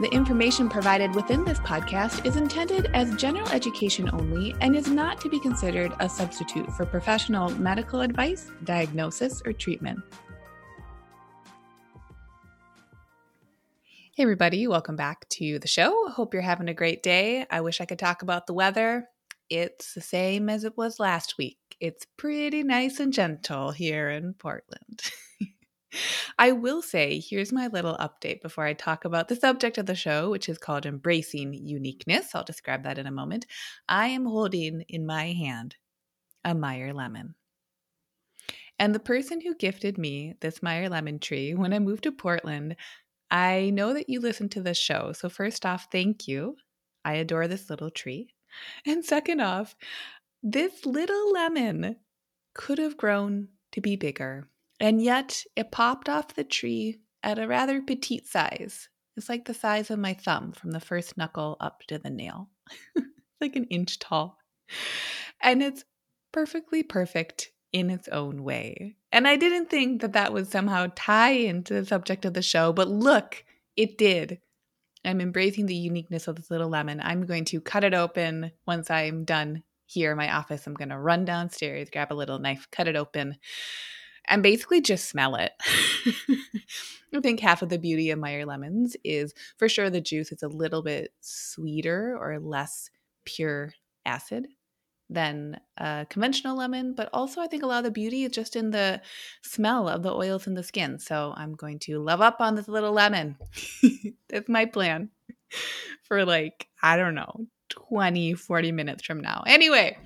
The information provided within this podcast is intended as general education only and is not to be considered a substitute for professional medical advice, diagnosis, or treatment. Hey, everybody, welcome back to the show. Hope you're having a great day. I wish I could talk about the weather. It's the same as it was last week. It's pretty nice and gentle here in Portland. I will say, here's my little update before I talk about the subject of the show, which is called Embracing Uniqueness. I'll describe that in a moment. I am holding in my hand a Meyer lemon. And the person who gifted me this Meyer lemon tree when I moved to Portland, I know that you listen to this show. So, first off, thank you. I adore this little tree. And second off, this little lemon could have grown to be bigger. And yet it popped off the tree at a rather petite size. It's like the size of my thumb from the first knuckle up to the nail, like an inch tall. And it's perfectly perfect in its own way. And I didn't think that that would somehow tie into the subject of the show, but look, it did. I'm embracing the uniqueness of this little lemon. I'm going to cut it open once I'm done here in my office. I'm going to run downstairs, grab a little knife, cut it open, and basically just smell it. I think half of the beauty of Meyer lemons is for sure the juice is a little bit sweeter or less pure acid than a conventional lemon, but also I think a lot of the beauty is just in the smell of the oils in the skin. So I'm going to love up on this little lemon. That's my plan for like, I don't know, 20, 40 minutes from now. Anyway,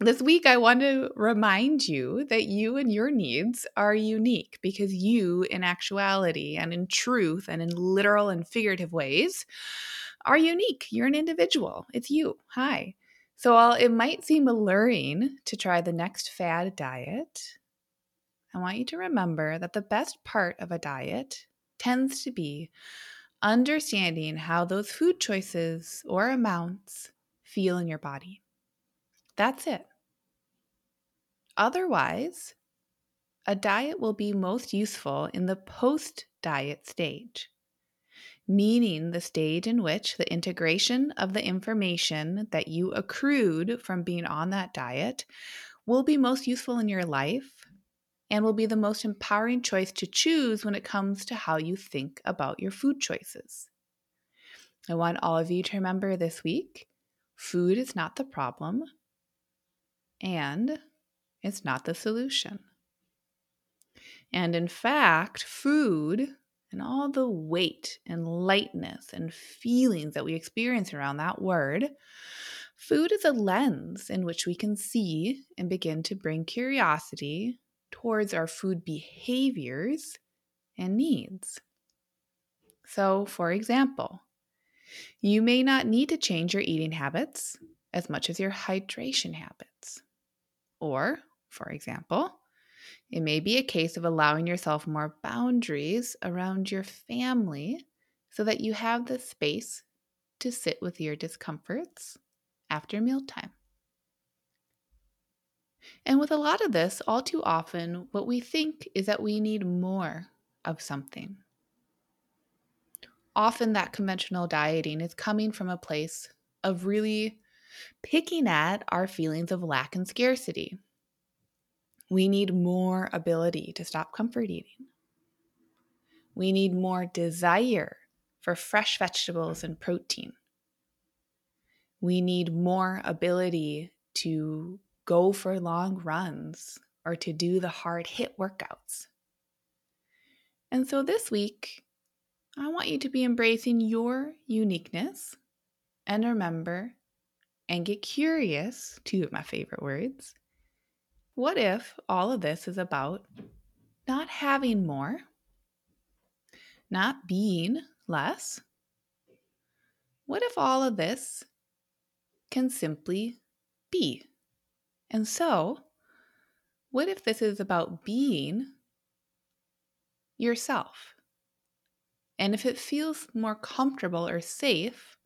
this week I want to remind you that you and your needs are unique because you, in actuality and in truth and in literal and figurative ways, are unique. You're an individual. It's you. Hi. So while it might seem alluring to try the next fad diet, I want you to remember that the best part of a diet tends to be understanding how those food choices or amounts feel in your body. That's it. Otherwise, a diet will be most useful in the post diet stage meaning the stage in which the integration of the information that you accrued from being on that diet will be most useful in your life and will be the most empowering choice to choose when it comes to how you think about your food choices. I want all of you to remember this week food is not the problem and it's not the solution. And in fact, food and all the weight and lightness and feelings that we experience around that word, food is a lens in which we can see and begin to bring curiosity towards our food behaviors and needs. So, for example, you may not need to change your eating habits as much as your hydration habits. Or, for example, it may be a case of allowing yourself more boundaries around your family so that you have the space to sit with your discomforts after mealtime. And with a lot of this, all too often, what we think is that we need more of something. Often, that conventional dieting is coming from a place of really picking at our feelings of lack and scarcity. We need more ability to stop comfort eating. We need more desire for fresh vegetables and protein. We need more ability to go for long runs or to do the hard HIIT workouts. And so this week, I want you to be embracing your uniqueness and remember and get curious, two of my favorite words. What if all of this is about not having more, not being less? What if all of this can simply be? And so, what if this is about being yourself? And if it feels more comfortable or safe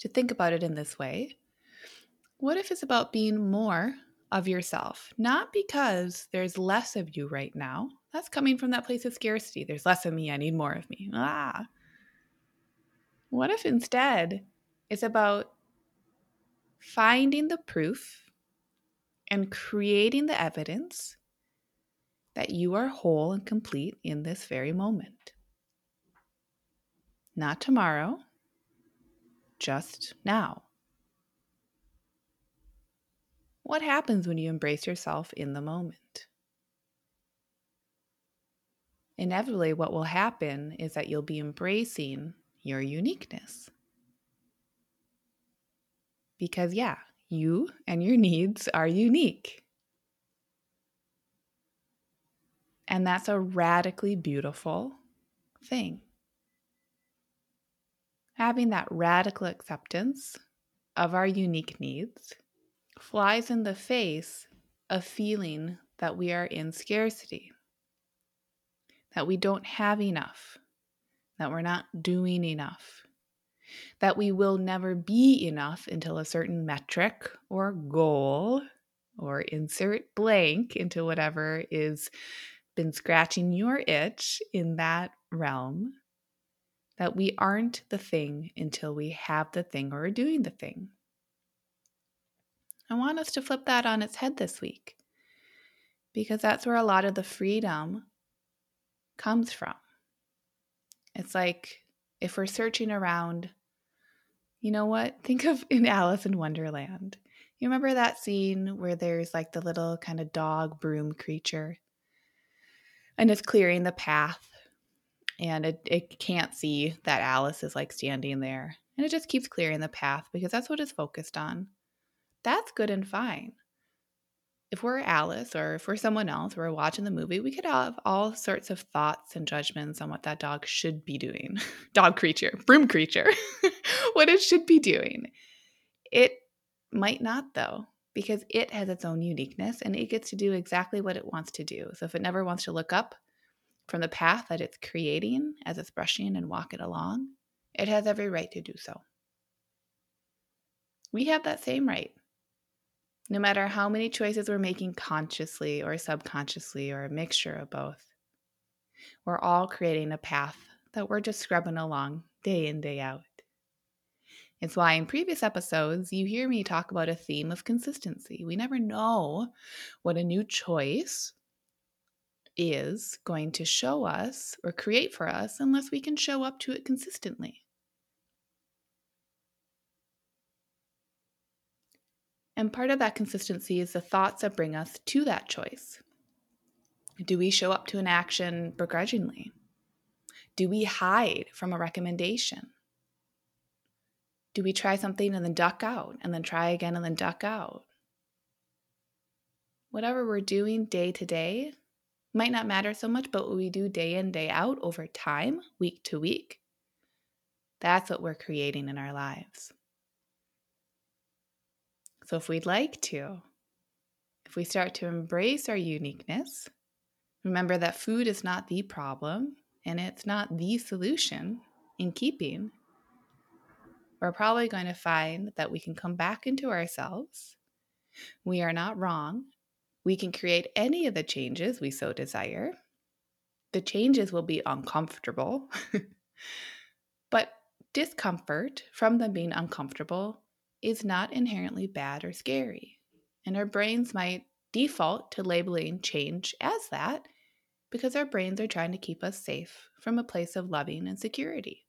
to think about it in this way, what if it's about being more of yourself? Not because there's less of you right now. That's coming from that place of scarcity. There's less of me. I need more of me. Ah. What if instead it's about finding the proof and creating the evidence that you are whole and complete in this very moment? Not tomorrow, just now. What happens when you embrace yourself in the moment? Inevitably, what will happen is that you'll be embracing your uniqueness. Because, yeah, you and your needs are unique. And that's a radically beautiful thing. Having that radical acceptance of our unique needs flies in the face of feeling that we are in scarcity, that we don't have enough, that we're not doing enough, that we will never be enough until a certain metric or goal or insert blank into whatever is been scratching your itch in that realm that we aren't the thing until we have the thing or are doing the thing I want us to flip that on its head this week because that's where a lot of the freedom comes from. It's like if we're searching around, you know what? Think of in Alice in Wonderland. You remember that scene where there's like the little kind of dog broom creature and it's clearing the path and it, it can't see that Alice is like standing there and it just keeps clearing the path because that's what it's focused on that's good and fine. If we're Alice or if we're someone else, we're watching the movie, we could have all sorts of thoughts and judgments on what that dog should be doing. dog creature, broom creature, what it should be doing. It might not, though, because it has its own uniqueness and it gets to do exactly what it wants to do. So if it never wants to look up from the path that it's creating as it's brushing and walking along, it has every right to do so. We have that same right no matter how many choices we're making consciously or subconsciously or a mixture of both. We're all creating a path that we're just scrubbing along day in, day out. It's why in previous episodes, you hear me talk about a theme of consistency. We never know what a new choice is going to show us or create for us unless we can show up to it consistently. And part of that consistency is the thoughts that bring us to that choice. Do we show up to an action begrudgingly? Do we hide from a recommendation? Do we try something and then duck out and then try again and then duck out? Whatever we're doing day to day might not matter so much, but what we do day in, day out over time, week to week, that's what we're creating in our lives. So, if we'd like to, if we start to embrace our uniqueness, remember that food is not the problem and it's not the solution in keeping, we're probably going to find that we can come back into ourselves. We are not wrong. We can create any of the changes we so desire. The changes will be uncomfortable, but discomfort from them being uncomfortable is not inherently bad or scary. And our brains might default to labeling change as that because our brains are trying to keep us safe from a place of loving and security.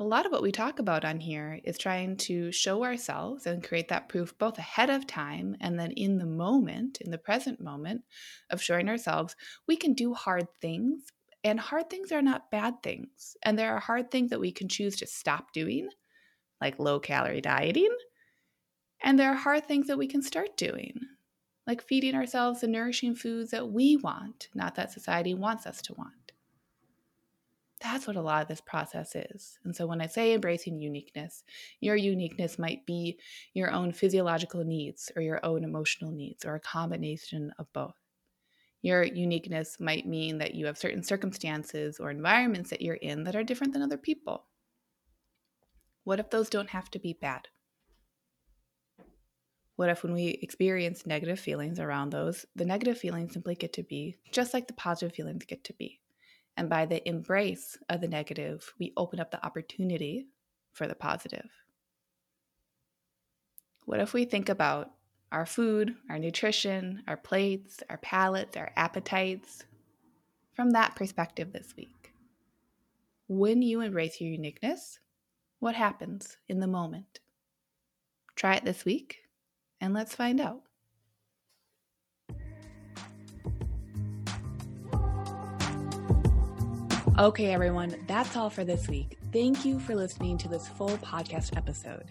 a lot of what we talk about on here is trying to show ourselves and create that proof both ahead of time and then in the moment, in the present moment, of showing ourselves we can do hard things. And hard things are not bad things. And there are hard things that we can choose to stop doing, like low calorie dieting. And there are hard things that we can start doing, like feeding ourselves the nourishing foods that we want, not that society wants us to want. That's what a lot of this process is. And so when I say embracing uniqueness, your uniqueness might be your own physiological needs or your own emotional needs or a combination of both. Your uniqueness might mean that you have certain circumstances or environments that you're in that are different than other people. What if those don't have to be bad? What if, when we experience negative feelings around those, the negative feelings simply get to be just like the positive feelings get to be? And by the embrace of the negative, we open up the opportunity for the positive. What if we think about our food, our nutrition, our plates, our palates, our appetites from that perspective this week? When you embrace your uniqueness, what happens in the moment? Try it this week and let's find out. Okay, everyone, that's all for this week. Thank you for listening to this full podcast episode.